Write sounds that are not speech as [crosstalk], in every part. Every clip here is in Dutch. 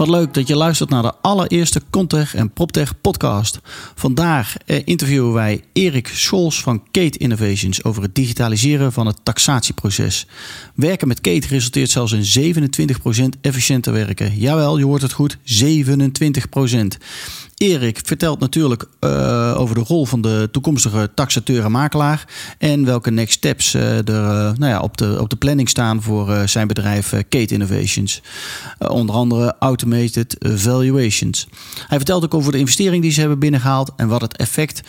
Wat leuk dat je luistert naar de allereerste Contech en PropTech podcast. Vandaag eh, interviewen wij Erik Scholz van Kate Innovations over het digitaliseren van het taxatieproces. Werken met Kate resulteert zelfs in 27% efficiënter werken. Jawel, je hoort het goed, 27%. Erik vertelt natuurlijk uh, over de rol van de toekomstige taxateur en makelaar. En welke next steps uh, er uh, nou ja, op, de, op de planning staan voor zijn bedrijf Kate Innovations. onder andere automated valuations. Hij vertelt ook over de investering die ze hebben binnengehaald en wat het effect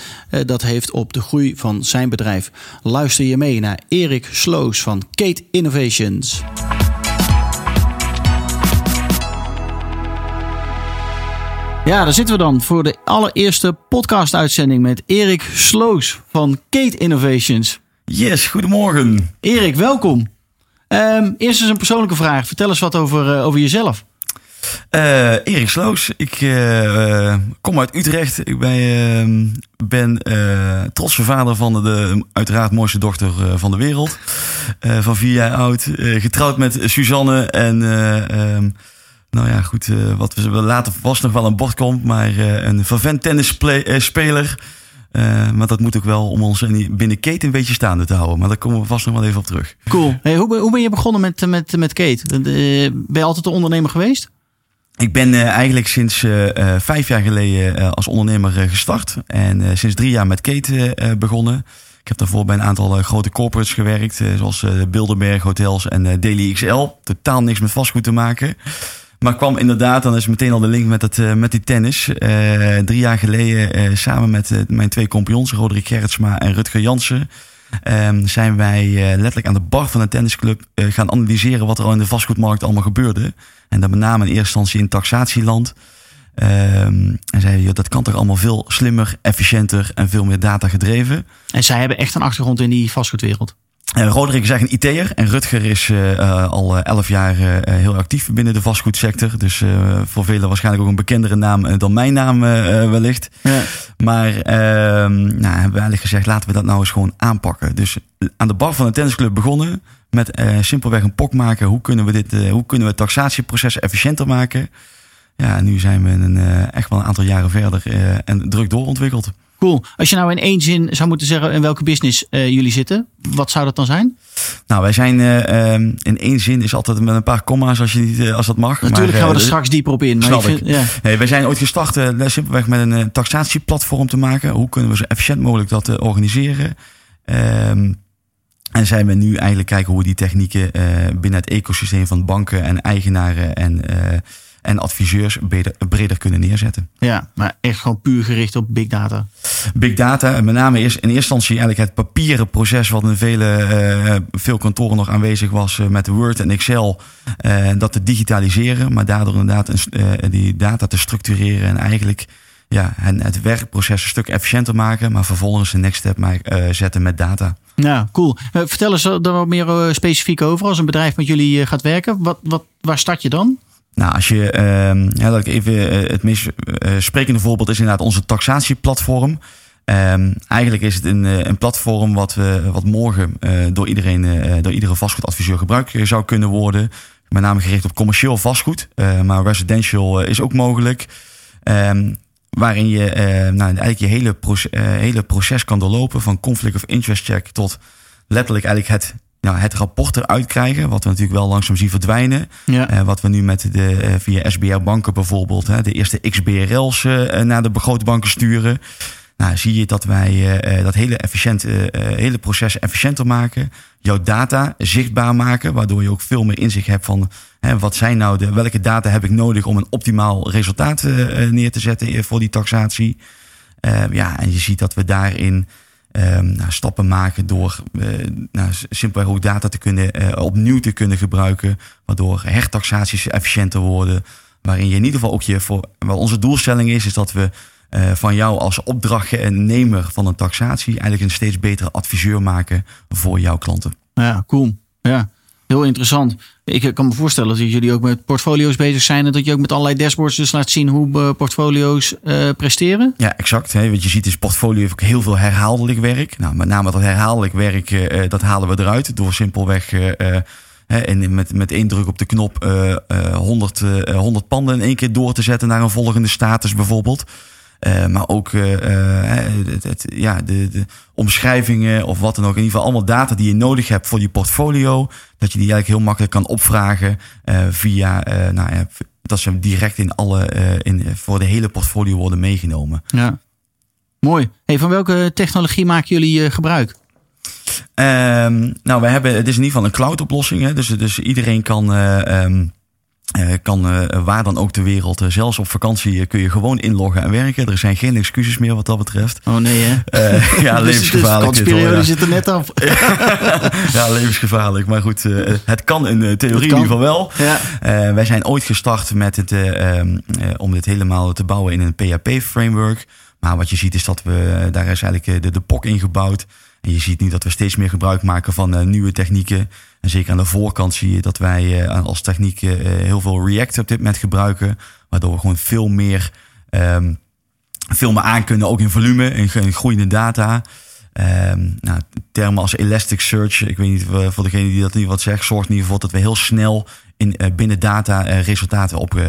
dat heeft op de groei van zijn bedrijf. Luister je mee naar Erik Sloos van Kate Innovations. Ja, daar zitten we dan voor de allereerste podcast-uitzending met Erik Sloos van Kate Innovations. Yes, goedemorgen. Erik, welkom. Um, eerst eens een persoonlijke vraag. Vertel eens wat over, uh, over jezelf. Uh, Erik Sloos, ik uh, kom uit Utrecht. Ik ben, ehm, ben trotse vader van de, de, uiteraard mooiste dochter van de wereld. van vier jaar oud. getrouwd met Suzanne en ehm, nou ja, goed, uh, wat we later vast nog wel aan bod komt. Maar uh, een vervent tennisspeler. Uh, maar dat moet ook wel om ons binnen Kate een beetje staande te houden. Maar daar komen we vast nog wel even op terug. Cool. Hey, hoe, hoe ben je begonnen met, met, met Kate? Ben je altijd een ondernemer geweest? Ik ben eigenlijk sinds vijf jaar geleden als ondernemer gestart. En sinds drie jaar met Kate begonnen. Ik heb daarvoor bij een aantal grote corporates gewerkt. zoals Bilderberg Hotels en Daily XL. Totaal niks met vastgoed te maken. Maar kwam inderdaad, dan is meteen al de link met, het, uh, met die tennis. Uh, drie jaar geleden uh, samen met mijn twee compagnons, Roderick Gerritsma en Rutger Jansen... Um, zijn wij letterlijk aan de bar van een tennisclub gaan analyseren wat er al in de vastgoedmarkt allemaal gebeurde. En dat met name in eerste instantie in taxatieland. Um, en zeiden, dat kan toch allemaal veel slimmer, efficiënter en veel meer data gedreven. En zij hebben echt een achtergrond in die vastgoedwereld? Uh, Roderick is eigenlijk een IT'er en Rutger is uh, al elf jaar heel actief binnen de vastgoedsector. Dus voor velen waarschijnlijk ook een bekendere naam dan mijn naam wellicht. Ja. Maar ehm, nou, hebben we eigenlijk gezegd, laten we dat nou eens gewoon aanpakken. Dus aan de bar van een tennisclub begonnen met simpelweg een pok maken. Hoe kunnen we dit, hoe kunnen we het taxatieproces efficiënter maken? Ja, nu zijn we een, echt wel een aantal jaren verder en druk doorontwikkeld. Cool. Als je nou in één zin zou moeten zeggen in welke business uh, jullie zitten, wat zou dat dan zijn? Nou, wij zijn uh, um, in één zin is altijd met een paar komma's als, je niet, uh, als dat mag. Natuurlijk maar, gaan we er straks dieper op in. Maar snap vind, ik. Ja. Nee, wij zijn ooit gestart simpelweg met een taxatieplatform te maken. Hoe kunnen we zo efficiënt mogelijk dat organiseren? Um, en zijn we nu eigenlijk kijken hoe we die technieken binnen het ecosysteem van banken en eigenaren en en adviseurs breder, breder, kunnen neerzetten. Ja, maar echt gewoon puur gericht op big data. Big data, met name eerst in eerste instantie eigenlijk het papieren proces wat in vele, uh, veel kantoren nog aanwezig was uh, met Word en Excel. Uh, dat te digitaliseren, maar daardoor inderdaad een, die data te structureren en eigenlijk ja, het werkproces een stuk efficiënter maken, maar vervolgens een next step zetten met data. Ja, cool. vertel eens er wat meer specifiek over. Als een bedrijf met jullie gaat werken, wat, wat, waar start je dan? Nou, als je, uh, ja, dat ik even uh, het meest uh, sprekende voorbeeld is inderdaad onze taxatieplatform. Um, eigenlijk is het een, eh, een platform wat, we, wat morgen door, iedereen, door iedere vastgoedadviseur gebruikt zou kunnen worden. Met name gericht op commercieel vastgoed, maar residential is ook mogelijk. Um, waarin je nou, eigenlijk je hele, hele proces kan doorlopen van conflict of interest check tot letterlijk eigenlijk het nou, het rapport eruit krijgen. Wat we natuurlijk wel langzaam zien verdwijnen. Ja. Uh, wat we nu met de, uh, via SBR banken bijvoorbeeld, hè, de eerste XBRL's eh, naar de banken sturen. Nou, zie je dat wij dat hele, efficiënt, hele proces efficiënter maken. Jouw data zichtbaar maken, waardoor je ook veel meer inzicht hebt van hè, wat zijn nou de, welke data heb ik nodig om een optimaal resultaat neer te zetten voor die taxatie. ja, en je ziet dat we daarin um, nou, stappen maken door uh, nou, simpelweg ook data te kunnen, uh, opnieuw te kunnen gebruiken. Waardoor hertaxaties efficiënter worden. Waarin je in ieder geval ook je voor. Wat onze doelstelling is, is dat we uh, van jou als opdrachtnemer van een taxatie eigenlijk een steeds betere adviseur maken voor jouw klanten. Ja, cool. Ja, heel interessant. Ik kan me voorstellen dat jullie ook met portfolio's bezig zijn en dat je ook met allerlei dashboards dus laat zien hoe uh, portfolio's uh, presteren. Ja, exact. Hè. Wat je ziet is portfolio heeft heel veel herhaaldelijk werk. Nou, met name dat herhaaldelijk werk, uh, dat halen we eruit door simpelweg en met, met één druk op de knop uh, uh, 100, uh, 100 panden in één keer door te zetten naar een volgende status bijvoorbeeld. Uh, maar ook uh, het, het, ja, de, de, omschrijvingen of wat dan ook. In ieder geval allemaal data die je nodig hebt voor je portfolio. Dat je die eigenlijk heel makkelijk kan opvragen via, nou ja, dat ze direct in alle, in, voor de hele portfolio worden meegenomen. Ja, mooi. Hey, van welke technologie maken jullie gebruik? Um, nou, we hebben, het is in ieder geval een cloud oplossing. Hè? Dus, dus iedereen kan, um, uh, kan uh, waar dan ook ter wereld, uh, zelfs op vakantie, kun je gewoon inloggen en werken. Er zijn geen excuses meer wat dat betreft. Oh nee, hè? ja, [laughs] dus levensgevaarlijk. De vakantieperiode ja. zit er net af. [laughs] ja, levensgevaarlijk. Maar goed, het kan in theorie in ieder geval wel. Ja. wij zijn ooit gestart met het, um, om dit helemaal te bouwen in een PHP-framework. Maar wat je ziet is dat we, daar is eigenlijk de, de POC ingebouwd. En je ziet nu dat we steeds meer gebruik maken van uh, nieuwe technieken. En zeker aan de voorkant zie je dat wij uh, als techniek uh, heel veel React op dit moment gebruiken. Waardoor we gewoon veel meer, um, veel meer aan kunnen, ook in volume, in, in groeiende data. Um, nou, termen als Elasticsearch, ik weet niet voor degene die dat niet wat zegt, zorgt in ieder geval dat we heel snel in, uh, binnen data uh, resultaten op,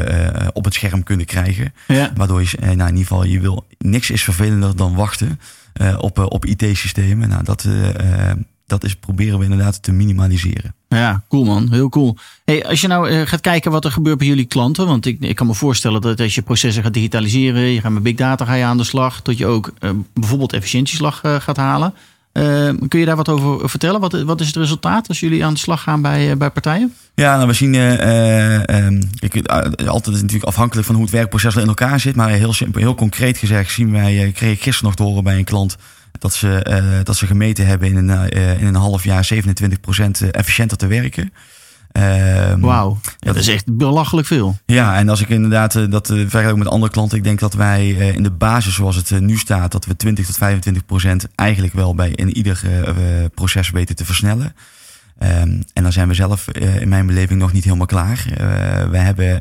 op het scherm kunnen krijgen. Ja. Waardoor je, nou, in ieder geval, je wil, niks is vervelender dan wachten. Uh, op, uh, op IT-systemen. Nou, dat, uh, dat is proberen we inderdaad te minimaliseren. Ja, cool man. Heel cool. Hey, als je nou gaat kijken wat er gebeurt bij jullie klanten. Want ik, ik kan me voorstellen dat als je processen gaat digitaliseren. Je gaat met big data ga je aan de slag. Dat je ook bijvoorbeeld efficiëntieslag gaat halen. Uh, kun je daar wat over vertellen? Wat, wat, is het resultaat als jullie aan de slag gaan bij, bij partijen? Ja, nou, we zien. Uh, um, ik, altijd is natuurlijk afhankelijk van hoe het werkproces in elkaar zit. Maar heel simpel, heel concreet gezegd, zien wij. kreeg ik gisteren nog te horen bij een klant. Dat ze, dat ze gemeten hebben in een, in een half jaar 27% efficiënter te werken. Um, Wauw, dat is echt belachelijk veel. Ja, en als ik inderdaad uh, dat uh, vergelijk met andere klanten, ik denk dat wij uh, in de basis zoals het nu staat, dat we 20 tot 25 procent eigenlijk wel bij in ieder proces weten te versnellen. Um, en dan zijn we zelf in mijn beleving nog niet helemaal klaar. we hebben,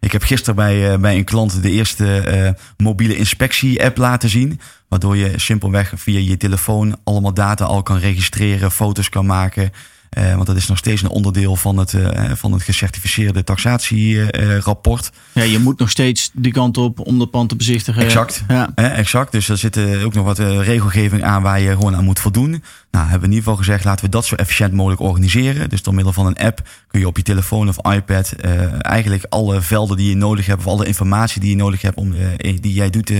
ik heb gisteren bij, bij een klant de eerste mobiele inspectie-app laten zien. Waardoor je simpelweg via je telefoon allemaal data al kan registreren, foto's kan maken. Uh, want dat is nog steeds een onderdeel van het, uh, van het gecertificeerde taxatierapport. Ja, je moet nog steeds die kant op om dat pand te bezichtigen. Exact. Ja. exact. Dus er zit ook nog wat regelgeving aan waar je gewoon aan moet voldoen. Nou, hebben we in ieder geval gezegd, laten we dat zo efficiënt mogelijk organiseren. Dus door middel van een app kun je op je telefoon of iPad eigenlijk alle velden die je nodig hebt, of alle informatie die je nodig hebt, om, die jij doet,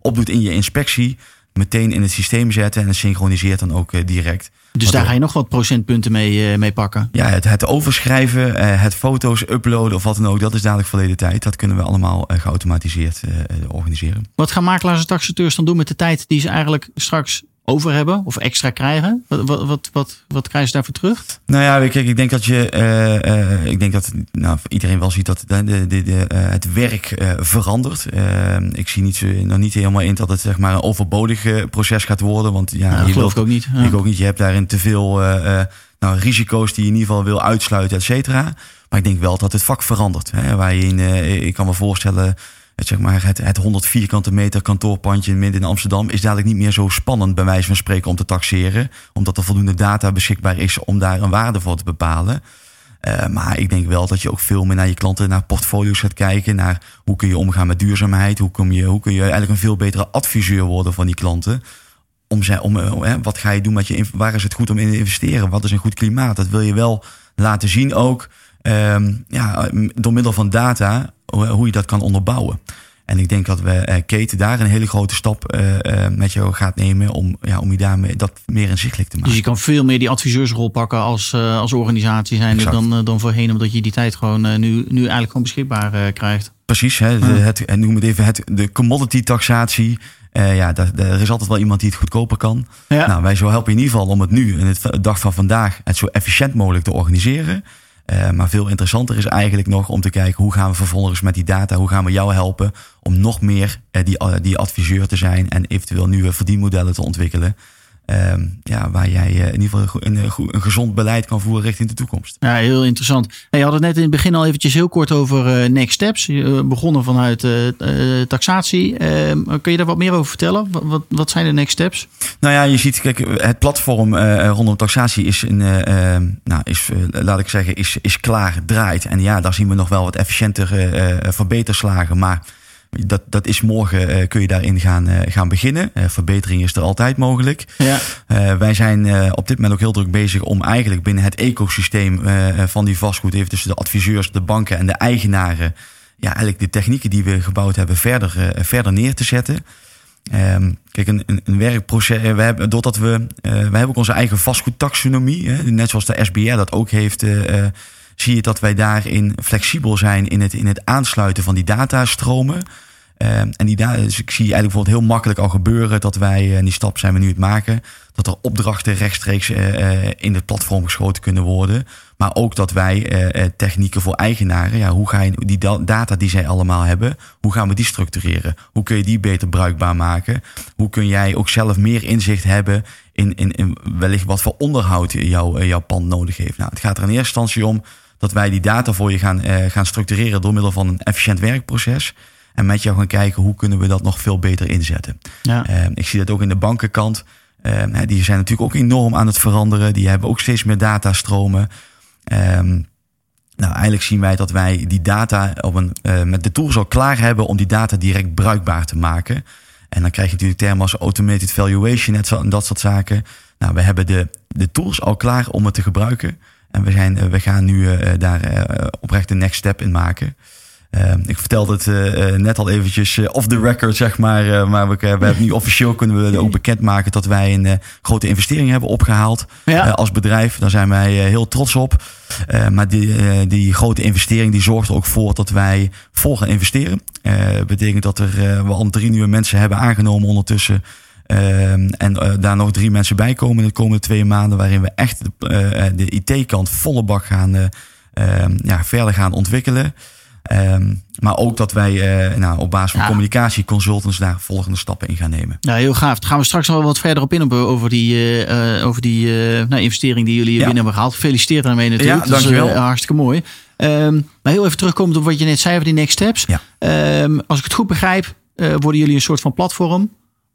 opdoet in je inspectie, meteen in het systeem zetten en het synchroniseert dan ook direct. Dus daar ga je nog wat procentpunten mee, uh, mee pakken? Ja, het, het overschrijven, het foto's uploaden of wat dan ook, dat is dadelijk verleden tijd. Dat kunnen we allemaal geautomatiseerd organiseren. Wat gaan makelaars en taxateurs dan doen met de tijd die ze eigenlijk straks over hebben of extra krijgen? Wat, wat, wat, wat, wat krijgen ze daarvoor terug? Nou ja, kijk, ik denk dat je, uh, uh, ik denk dat nou, iedereen wel ziet dat de, de, de, uh, het werk verandert. ik zie niet zo, nog niet helemaal in dat het zeg maar een overbodig proces gaat worden, want ja, nou, je geloof ik ook niet. Ja. Ik ook niet. Je hebt daarin te veel nou, risico's die je in ieder geval wil uitsluiten, et cetera. Maar ik denk wel dat het vak verandert. Hè, waar je in, ik kan me voorstellen het, zeg maar, het, het 100 vierkante meter kantoorpandje midden in Amsterdam is dadelijk niet meer zo spannend, bij wijze van spreken, om te taxeren. Omdat er voldoende data beschikbaar is om daar een waarde voor te bepalen. Uh, maar ik denk wel dat je ook veel meer naar je klanten, naar portfolio's gaat kijken. Naar hoe kun je omgaan met duurzaamheid. Hoe, kom je, hoe kun je eigenlijk een veel betere adviseur worden van die klanten. Om, zij, om, hè, wat ga je doen met je, waar is het goed om in te investeren? Wat is een goed klimaat? Dat wil je wel laten zien ook. Um, ja, door middel van data hoe je dat kan onderbouwen. En ik denk dat we uh, Kate daar een hele grote stap uh, uh, met jou gaat nemen om, ja, om je daarmee dat meer inzichtelijk te maken. Dus je kan veel meer die adviseursrol pakken als, als organisatie zijn dan, dan voorheen, omdat je die tijd gewoon nu, nu eigenlijk gewoon beschikbaar krijgt. Precies, hè, het, en noem het even het, de commodity taxatie. ja, er is altijd wel iemand die het goedkoper kan. Ja. Nou, wij zo helpen in ieder geval om het nu, in het dag van vandaag, het zo efficiënt mogelijk te organiseren. Uh, maar veel interessanter is eigenlijk nog om te kijken hoe gaan we vervolgens met die data, hoe gaan we jou helpen om nog meer uh, die, uh, die adviseur te zijn en eventueel nieuwe verdienmodellen te ontwikkelen. Ehm, ja, waar jij uh, in ieder geval een, een, gezond beleid kan voeren richting de toekomst. Ja, heel interessant. je had het net in het begin al eventjes heel kort over uh, next steps. Begonnen vanuit taxatie. Ehm, kun je daar wat meer over vertellen? Wat, wat zijn de next steps? Nou ja, je ziet, kijk, het platform rondom taxatie is, een, ehm, nou, is laat ik zeggen, is, is klaar, draait. En ja, daar zien we nog wel wat efficiëntere verbeterslagen. Maar dat, dat is morgen, uh, kun je daarin gaan, uh, gaan beginnen. Uh, verbetering is er altijd mogelijk. Ja. wij zijn op dit moment ook heel druk bezig om eigenlijk binnen het ecosysteem van die vastgoed, even tussen de adviseurs, de banken en de eigenaren, ja, eigenlijk de technieken die we gebouwd hebben verder, verder neer te zetten. Um, kijk, een, een, een, werkproces. We hebben, doordat we, we hebben ook onze eigen vastgoedtaxonomie, hè, net zoals de SBR dat ook heeft zie je dat wij daarin flexibel zijn in het, in het aansluiten van die datastromen. Uh, en die dus ik zie eigenlijk bijvoorbeeld heel makkelijk al gebeuren dat wij, en die stap zijn we nu het maken, dat er opdrachten rechtstreeks uh, in het platform geschoten kunnen worden. Maar ook dat wij technieken voor eigenaren, ja, hoe ga je die data die zij allemaal hebben, hoe gaan we die structureren? Hoe kun je die beter bruikbaar maken? Hoe kun jij ook zelf meer inzicht hebben in, in, in wellicht wat voor onderhoud jouw, jouw pand nodig heeft? Nou, het gaat er in eerste instantie om dat wij die data voor je gaan, uh, gaan structureren door middel van een efficiënt werkproces. En met jou gaan kijken hoe kunnen we dat nog veel beter inzetten. Ja. Uh, ik zie dat ook in de bankenkant. Uh, die zijn natuurlijk ook enorm aan het veranderen. Die hebben ook steeds meer datastromen. Um, nou, eigenlijk zien wij dat wij die data op een, met de tools al klaar hebben om die data direct bruikbaar te maken. En dan krijg je natuurlijk termen als automated valuation en dat soort zaken. Nou, we hebben de, de tools al klaar om het te gebruiken. En we, zijn, eh, we gaan nu eh, daar eh, oprecht een next step in maken. Uh, ik vertelde het uh, net al eventjes off the record, zeg maar. Maar we, we hebben nu officieel kunnen we ook bekendmaken dat wij een grote investering hebben opgehaald ja. als bedrijf. Daar zijn wij heel trots op. maar die, die grote investering die zorgt er ook voor dat wij vol gaan investeren. betekent dat er we al drie nieuwe mensen hebben aangenomen ondertussen. Ehm, en uh, daar nog drie mensen bij komen in de komende twee maanden, waarin we echt de, uh, de IT-kant volle bak gaan, uh, ja, verder gaan ontwikkelen. Um, maar ook dat wij nou, op basis van ja. communicatie consultants daar volgende stappen in gaan nemen. Ja, heel gaaf. Daar gaan we straks nog wel wat verder op in over die, over die nou, investering die jullie ja. binnen hebben gehaald. Gefeliciteerd daarmee natuurlijk. Ja, dankjewel. Dat is hartstikke mooi. Um, maar heel even terugkomend op wat je net zei over die next steps. Ja. als ik het goed begrijp, worden jullie een soort van platform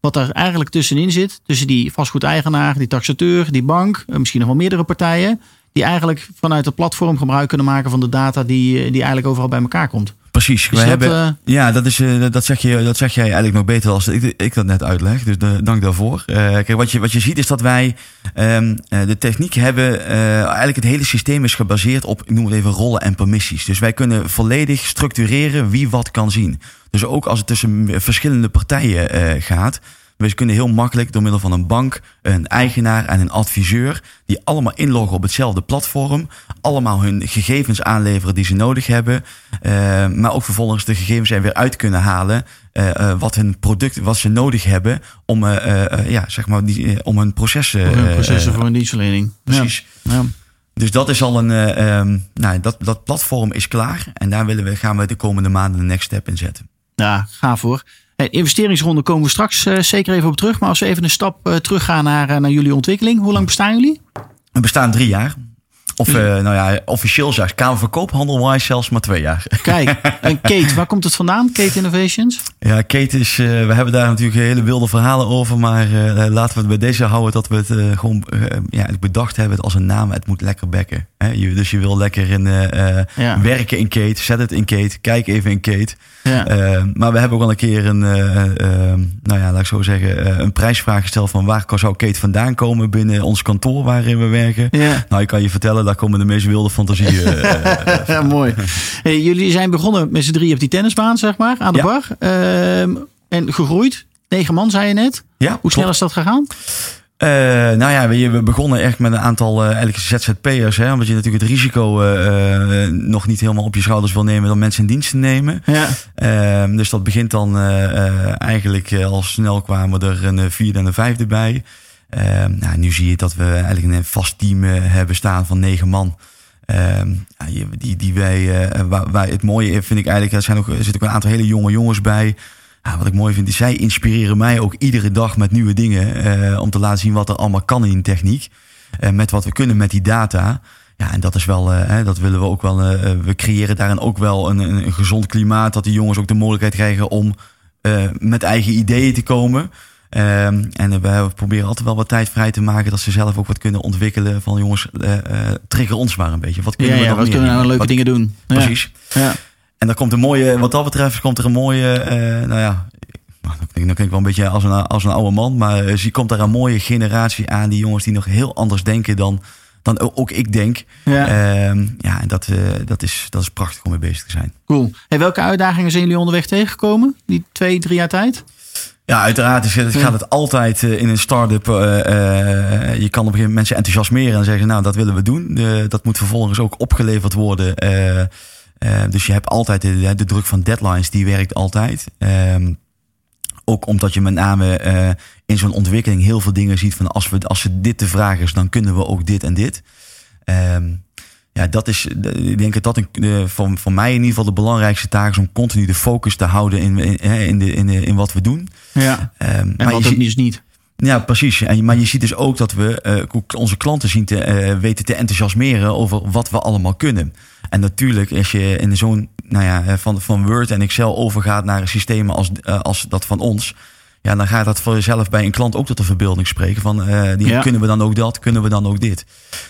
wat er eigenlijk tussenin zit, tussen die vastgoedeigenaar, die taxateur, die bank, eh, misschien nog wel meerdere partijen, die eigenlijk vanuit het platform gebruik kunnen maken van de data die, eh, die eigenlijk overal bij elkaar komt. Precies. We hebben, uh, ja, dat, is, uh, dat, zeg je, dat zeg jij eigenlijk nog beter als ik, ik dat net uitleg. Dus de, dank daarvoor. Uh, kijk, wat je, wat je ziet is dat wij um, de techniek hebben. eigenlijk het hele systeem is gebaseerd op, ik noem het even, rollen en permissies. Dus wij kunnen volledig structureren wie wat kan zien. Dus ook als het tussen verschillende partijen gaat we kunnen heel makkelijk door middel van een bank, een eigenaar en een adviseur, die allemaal inloggen op hetzelfde platform, allemaal hun gegevens aanleveren die ze nodig hebben, uh, maar ook vervolgens de gegevens er weer uit kunnen halen uh, uh, wat hun product, wat ze nodig hebben om, ja, zeg maar, die, om hun processen. Om hun processen voor een dienstverlening. Precies. Ja. ja. Dus dat is al een, um, nou, dat, dat platform is klaar en daar willen we, gaan we de komende maanden de next step in zetten. Ja, ga voor. Hey, investeringsronde komen we straks uh, zeker even op terug. Maar als we even een stap uh, teruggaan naar, uh, naar jullie ontwikkeling. Hoe lang bestaan jullie? We bestaan drie jaar. Of nou ja, officieel zelfs Kamerverkoop, handelwise zelfs maar twee jaar. Kijk, [laughs] en Kate, waar komt het vandaan? Kate Innovations? Ja, Kate is, we hebben daar natuurlijk hele wilde verhalen over. Maar laten we het bij deze houden dat we het gewoon ja, bedacht hebben als een naam. Het moet lekker bekken. Hè? Je, dus je wil lekker in, ja. werken in Kate, zet het in Kate, kijk even in Kate. Ja. Maar we hebben ook al een keer een, uh, nou ja, laat ik zo zeggen, een prijsvraag gesteld van waar zou Kate vandaan komen binnen ons kantoor waarin we werken. Ja. Nou, ik kan je vertellen, daar komen de meest wilde fantasieën. [laughs] ja, mooi. Hey, jullie zijn begonnen met z'n drie op die tennisbaan, zeg maar, aan de bar. Ehm, en gegroeid. Negen man, zei je net. Ja, Hoe snel is dat gegaan? Uh, nou ja, we, we begonnen echt met een aantal uh, eigenlijk ZZP'ers. Hè, omdat je natuurlijk het risico uh, nog niet helemaal op je schouders wil nemen dan mensen in dienst te nemen. Ja. Ehm, dus dat begint dan eigenlijk al snel kwamen er een vierde en een vijfde bij. Ehm, nou, nu zie je dat we eigenlijk een vast team hebben staan van negen man. Ehm, je- die, die wij, eh, waar, waar het mooie vind ik eigenlijk, er, zijn ook, zitten ook een aantal hele jonge jongens bij. Ja, wat ik mooi vind, is zij inspireren mij ook iedere dag met nieuwe dingen. eh, om te laten zien wat er allemaal kan in techniek. Eh, met wat we kunnen met die data. Ja, en dat is wel, eh, hè, dat willen we ook wel. eh, eh, we creëren daarin ook wel een, een, gezond klimaat. Dat die jongens ook de mogelijkheid krijgen om eh, met eigen ideeën te komen. Ehm, en eh, we proberen altijd wel wat tijd vrij te maken. Dat ze zelf ook wat kunnen ontwikkelen. Van jongens, eh, eh, trigger ons maar een beetje. Wat kunnen Ja, we ja, nog wat kunnen we nou leuke Wat- dingen doen? Precies. Ja. En dan komt een mooie, wat dat betreft, komt er een mooie, nou ja, nou, dan klink dan klink ik wel een beetje als een, als een oude man, maar zie komt daar een mooie generatie aan, die jongens die nog heel anders denken dan, dan ook ik denk. Ja. Ehm, ja, en dat, dat, is, dat is prachtig om mee bezig te zijn. Cool. Hey, welke uitdagingen zijn jullie onderweg tegengekomen? Die twee, drie jaar tijd? Ja, uiteraard is het, gaat het altijd eh, in een start-up. eh, eh, je kan op een gegeven moment mensen enthousiasmeren en zeggen, nou, dat willen we doen. Dat moet vervolgens ook opgeleverd worden. Dus je hebt altijd de, de druk van deadlines, die werkt altijd. Ehm, ook omdat je met name in zo'n ontwikkeling heel veel dingen ziet van als, we, als dit te vragen is, dan kunnen we ook dit en dit. Ja, dat is, ik denk dat dat een, de, voor, voor mij in ieder geval de belangrijkste taak is om continu de focus te houden in, in, in, de, in, de, in wat we doen. Ja. Ehm, En maar je wat ook dus niet. ja, precies. En, maar je ziet dus ook dat we ook onze klanten zien te eh, weten te enthousiasmeren over wat we allemaal kunnen. En natuurlijk, als je in zo'n, nou ja, van, van Word en Excel overgaat naar systemen als, eh, als dat van ons. Ja, dan gaat dat voor jezelf bij een klant ook tot de verbeelding spreken. Van eh, die, Ja. kunnen we dan ook dat, kunnen we dan ook dit.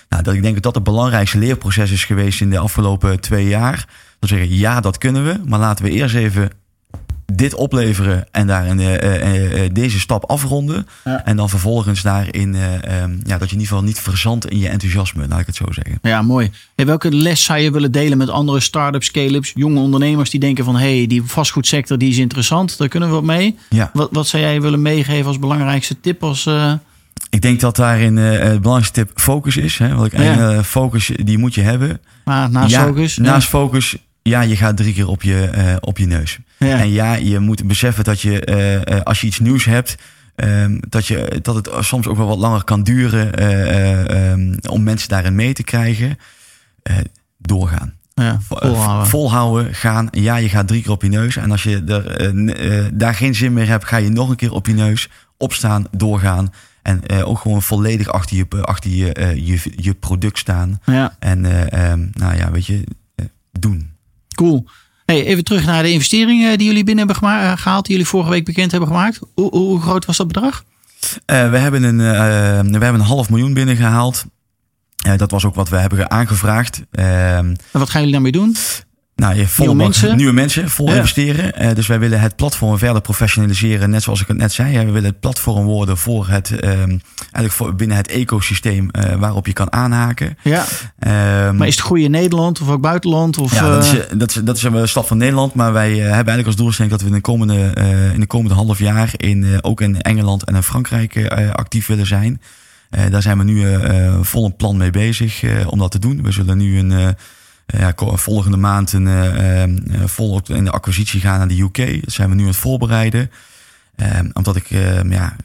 Nou, dat, ik denk dat dat het belangrijkste leerproces is geweest in de afgelopen twee jaar. Dan zeggen, ja, dat kunnen we. Maar laten we eerst even dit opleveren en daarin eh, eh, eh, deze stap afronden. Ja. En dan vervolgens daarin, eh, ehm, ja, dat je in ieder geval niet verzandt in je enthousiasme, laat ik het zo zeggen. Ja, mooi. Hey, welke les zou je willen delen met andere start-ups, scale-ups, jonge ondernemers die denken van hé, hey, die vastgoedsector die is interessant, daar kunnen we wat mee. Ja. Wat, wat zou jij willen meegeven als belangrijkste tip? Als, Ik denk dat daarin het belangrijkste tip focus is. Hè? Wat ik Ja. focus, die moet je hebben. maar naast ja, focus? Naast focus, ja, je gaat drie keer op je, eh, op je neus. Ja. En ja, je moet beseffen dat je, eh, eh, als je iets nieuws hebt, ehm, dat, je, dat het soms ook wel wat langer kan duren eh, eh, ehm, om mensen daarin mee te krijgen. Doorgaan. Ja, Vo- volhouden. volhouden, gaan. Ja, je gaat drie keer op je neus. En als je er, daar geen zin meer hebt, ga je nog een keer op je neus. Opstaan, doorgaan. En ook gewoon volledig achter je, achter je, je, je product staan. Ja, En eh, ehm, nou ja, weet je. Cool. Hey, even terug naar de investeringen die jullie binnen hebben eh, gehaald, die jullie vorige week bekend hebben gemaakt. Hoe, hoe groot was dat bedrag? Eh, we, hebben een, eh, we hebben een half miljoen binnengehaald. Eh, dat was ook wat we hebben aangevraagd. Ehm, En wat gaan jullie daarmee doen? Nou, je Nieuwe mensen? nieuwe mensen, vol Ja. investeren. Eh, dus wij willen het platform verder professionaliseren. Net zoals ik het net zei. We willen het platform worden voor het, ehm, eigenlijk voor binnen het ecosysteem eh, waarop je kan aanhaken. Ja, Ehm, maar is het groei in Nederland of ook buitenland? Of, ja, dat is, eh, dat, is, dat is een stap van Nederland. Maar wij hebben eigenlijk als doelstelling dat we in de komende, in de komende half jaar in, ook in Engeland en in Frankrijk actief willen zijn. Daar zijn we nu vol een plan mee bezig om dat te doen. We zullen nu een, ja, ko- volgende maand een, eh, eh, vol ook in de acquisitie gaan naar de UK. Dat zijn we nu aan het voorbereiden. Eh, omdat ik, eh, ja,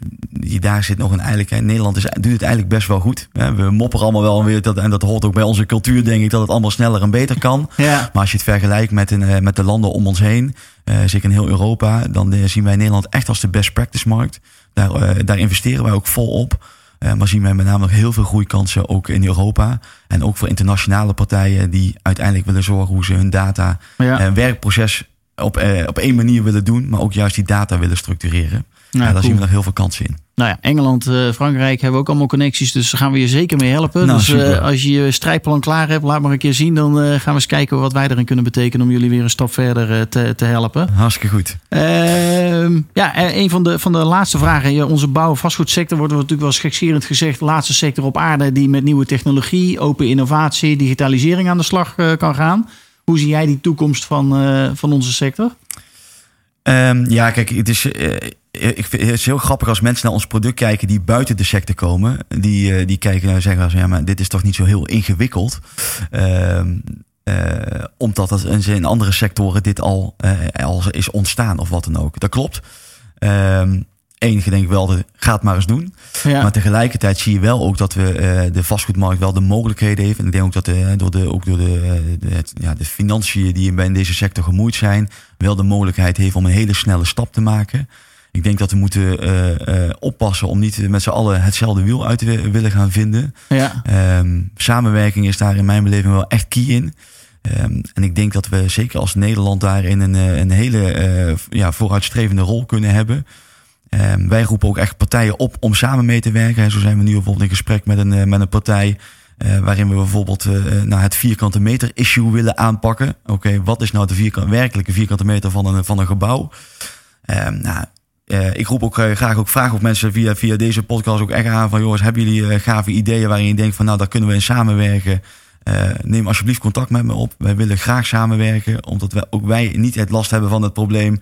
daar zit nog een eigenlijk. Hè, Nederland is, doet het eigenlijk best wel goed. Hè. We mopperen allemaal wel weer dat, en dat hoort ook bij onze cultuur, denk ik, dat het allemaal sneller en beter kan. [laughs] ja, Maar als je het vergelijkt met, een, eh, met de landen om ons heen, eh, zeker in heel Europa, dan eh, zien wij Nederland echt als de best practice markt. Daar, eh, daar investeren wij ook vol op. Eh, maar zien wij met name nog heel veel groeikansen ook in Europa. En ook voor internationale partijen die uiteindelijk willen zorgen hoe ze hun data ja. en werkproces op, eh, op één manier willen doen, maar ook juist die data willen structureren. Ja, daar cool. zien we nog heel veel kansen in. Nou ja, Engeland, eh, Frankrijk hebben ook allemaal connecties, dus daar gaan we je zeker mee helpen. Nou, dus eh, als je je strijdplan klaar hebt, laat maar een keer zien. Dan eh, gaan we eens kijken wat wij erin kunnen betekenen om jullie weer een stap verder te, te helpen. Hartstikke goed. Ehm, ja, een van de, van de laatste vragen. Onze bouw- en vastgoedsector wordt natuurlijk wel gekscherend gezegd. De laatste sector op aarde die met nieuwe technologie, open innovatie, digitalisering aan de slag kan gaan. Hoe zie jij die toekomst van, van onze sector? Ehm, ja, kijk, het is, ik vind, het is heel grappig als mensen naar ons product kijken die buiten de sector komen. Die, eh, die kijken en zeggen, als, ja, maar dit is toch niet zo heel ingewikkeld. Ehm, eh, omdat dat in, andere sectoren dit al, eh, al is ontstaan of wat dan ook. Dat klopt. Ehm, één, je denkt wel, de, ga het maar eens doen. Ja. Maar tegelijkertijd zie je wel ook dat we eh, de vastgoedmarkt wel de mogelijkheden heeft. En ik denk ook dat de, door de, ook door de, eh, de, ja, de financiën die in deze sector gemoeid zijn, wel de mogelijkheid heeft om een hele snelle stap te maken. Ik denk dat we moeten eh, eh, oppassen om niet met z'n allen hetzelfde wiel uit te wi- willen gaan vinden. ja. Ehm, samenwerking is daar in mijn beleving wel echt key in. Ehm, en ik denk dat we zeker als Nederland daarin een, eh, een hele ja, vooruitstrevende rol kunnen hebben. Ehm, wij roepen ook echt partijen op om samen mee te werken. En zo zijn we nu bijvoorbeeld in gesprek met een, met een partij. waarin we bijvoorbeeld eh, nou, het vierkante meter issue willen aanpakken. Oké, wat is nou de vierkant, werkelijke vierkante meter van een, van een gebouw? Ehm, nou, eh, ik roep ook eh, graag ook vraag op mensen via, via deze podcast ook echt aan van jongens, hebben jullie eh, gave ideeën waarin je denkt van nou daar kunnen we in samenwerken. Neem alsjeblieft contact met me op. Wij willen graag samenwerken, omdat wij, ook wij niet het last hebben van het probleem.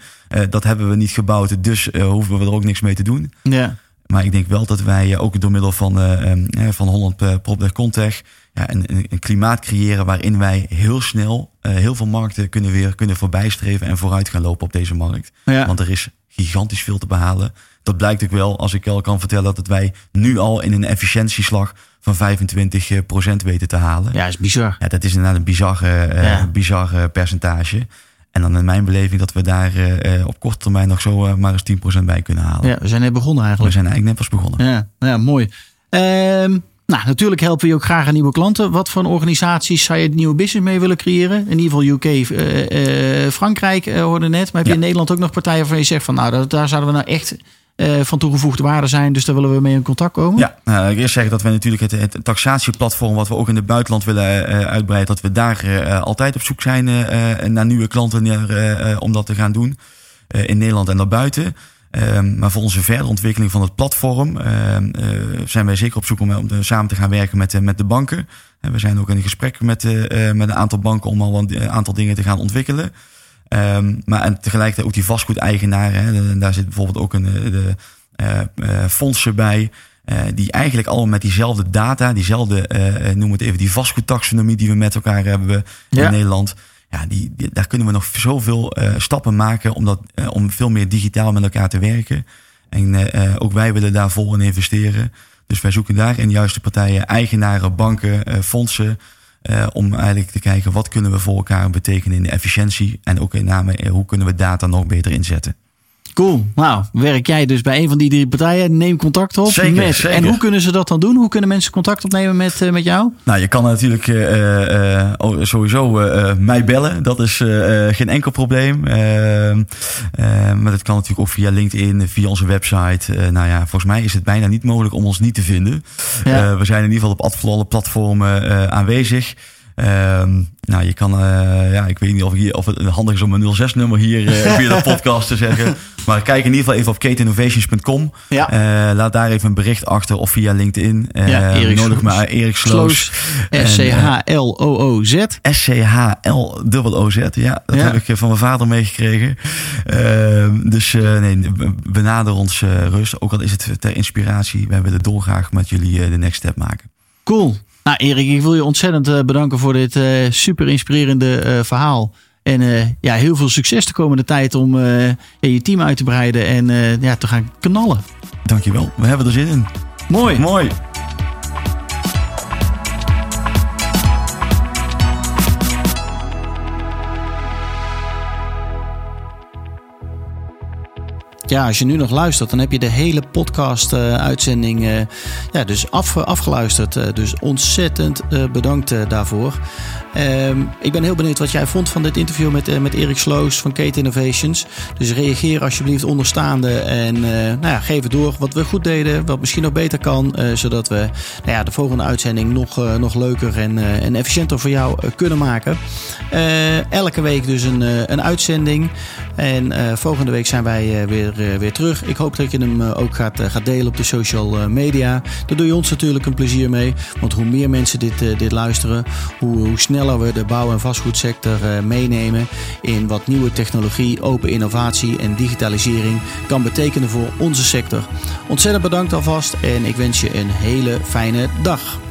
Dat hebben we niet gebouwd, dus hoeven we er ook niks mee te doen. ja. Maar ik denk wel dat wij eh, ook door middel van, eh, ehm, eh, van Holland uh, PropTech Contech ja, een, een, klimaat creëren waarin wij heel snel eh, heel veel markten kunnen weer kunnen voorbijstreven en vooruit gaan lopen op deze markt. Ja. Want er is gigantisch veel te behalen. Dat blijkt ook wel als ik al kan vertellen dat wij nu al in een efficiëntieslag van 25% weten te halen. ja, is bizar. Ja, dat is inderdaad een bizar, eh, Ja. bizar eh, percentage. En dan in mijn beleving dat we daar eh, eh, op korte termijn nog zo eh, maar eens 10% bij kunnen halen. Ja, we zijn net begonnen We eigenlijk. zijn eigenlijk net pas begonnen. Ja, ja mooi. Ehm, nou, natuurlijk helpen we je ook graag aan nieuwe klanten. Wat voor organisaties zou je nieuwe business mee willen creëren? In ieder geval UK, Frankrijk hoorde net. Maar heb je Ja. in Nederland ook nog partijen waarvan je zegt van nou, daar, daar zouden we nou echt van toegevoegde waarde zijn. Dus daar willen we mee in contact komen. Ja, nou, ik eerst zeggen dat we natuurlijk het, taxatieplatform wat we ook in het buitenland willen eh, uitbreiden, dat we daar eh, altijd op zoek zijn eh, eh, naar nieuwe klanten eh, eh, om dat te gaan doen. eh, in Nederland en daarbuiten. Ehm, maar voor onze verdere ontwikkeling van het platform ehm, eh, zijn wij zeker op zoek om, om eh, samen te gaan werken met, eh, met de banken. En we zijn ook in gesprek met, eh, eh, met een aantal banken om al een aantal dingen te gaan ontwikkelen. Ehm, maar en tegelijkertijd ook die vastgoedeigenaren. Hè, de- daar zit bijvoorbeeld ook een, eh, de, eh, eh, fondsen bij. die eigenlijk allemaal met diezelfde data, diezelfde, eh, noem het even, die vastgoedtaxonomie die we met elkaar hebben Ja. in Nederland. Ja, die, die- daar kunnen we nog zoveel eh, stappen maken om, dat, om veel meer digitaal met elkaar te werken. En ook wij willen daar vol in investeren. Dus wij zoeken daarin juiste partijen, eigenaren, banken, fondsen. Eh, om eigenlijk te kijken wat kunnen we voor elkaar betekenen in de efficiëntie. En ook in name eh, hoe kunnen we data nog beter inzetten. Cool. Nou, werk jij dus bij een van die drie partijen? Neem contact op. Zeker, met. zeker. En hoe kunnen ze dat dan doen? Hoe kunnen mensen contact opnemen met, eh, met jou? Nou, je kan natuurlijk eh, eh, oh, sowieso mij bellen. Dat is geen enkel probleem. Maar dat kan natuurlijk ook via LinkedIn, via onze website. Nou ja, volgens mij is het bijna niet mogelijk om ons niet te vinden. Ja. We zijn in ieder geval op alle platformen aanwezig. Ehm, nou, je kan, eh, ja, ik weet niet of, hier, of het handig is om een 06-nummer hier eh, [laughs] via de podcast te zeggen. Maar kijk in ieder geval even op kateinnovations.com. Ja. Eh, laat daar even een bericht achter of via LinkedIn. Ja, Erik nodig Sloos. me Erik Sloos. S-C-H-L-O-O-Z. S-C-H-L-O-O-Z. Ja, dat Ja. heb ik van mijn vader meegekregen. Ehm, dus nee, benader ons rust. Ook al is het ter inspiratie. Wij willen dolgraag met jullie de next step maken. Cool. Nou, Erik, ik wil je ontzettend eh, bedanken voor dit eh, super inspirerende eh, verhaal. En ja, heel veel succes de komende tijd om ja, je team uit te breiden en ja, te gaan knallen. Dankjewel. We hebben er zin in. Mooi. Mooi. Ja, als je nu nog luistert, dan heb je de hele podcast-uitzending eh, ja, dus af, afgeluisterd. Eh, dus ontzettend eh, bedankt eh, daarvoor. Ehm, ik ben heel benieuwd wat jij vond van dit interview met, eh, met Erik Sloos van Kate Innovations. Dus reageer alsjeblieft onderstaande en eh, nou ja, geef het door wat we goed deden, wat misschien nog beter kan. eh, zodat we nou ja, de volgende uitzending nog, eh, nog leuker en, eh, en efficiënter voor jou eh, kunnen maken. Eh, elke week dus een, eh, een uitzending. En eh, volgende week zijn wij eh, weer, eh, weer terug. Ik hoop dat je hem eh, ook gaat, eh, gaat delen op de social eh, media. Daar doe je ons natuurlijk een plezier mee. Want hoe meer mensen dit, eh, dit luisteren, hoe, hoe sneller we de bouw- en vastgoedsector eh, meenemen in wat nieuwe technologie, open innovatie en digitalisering kan betekenen voor onze sector. Ontzettend bedankt alvast en ik wens je een hele fijne dag.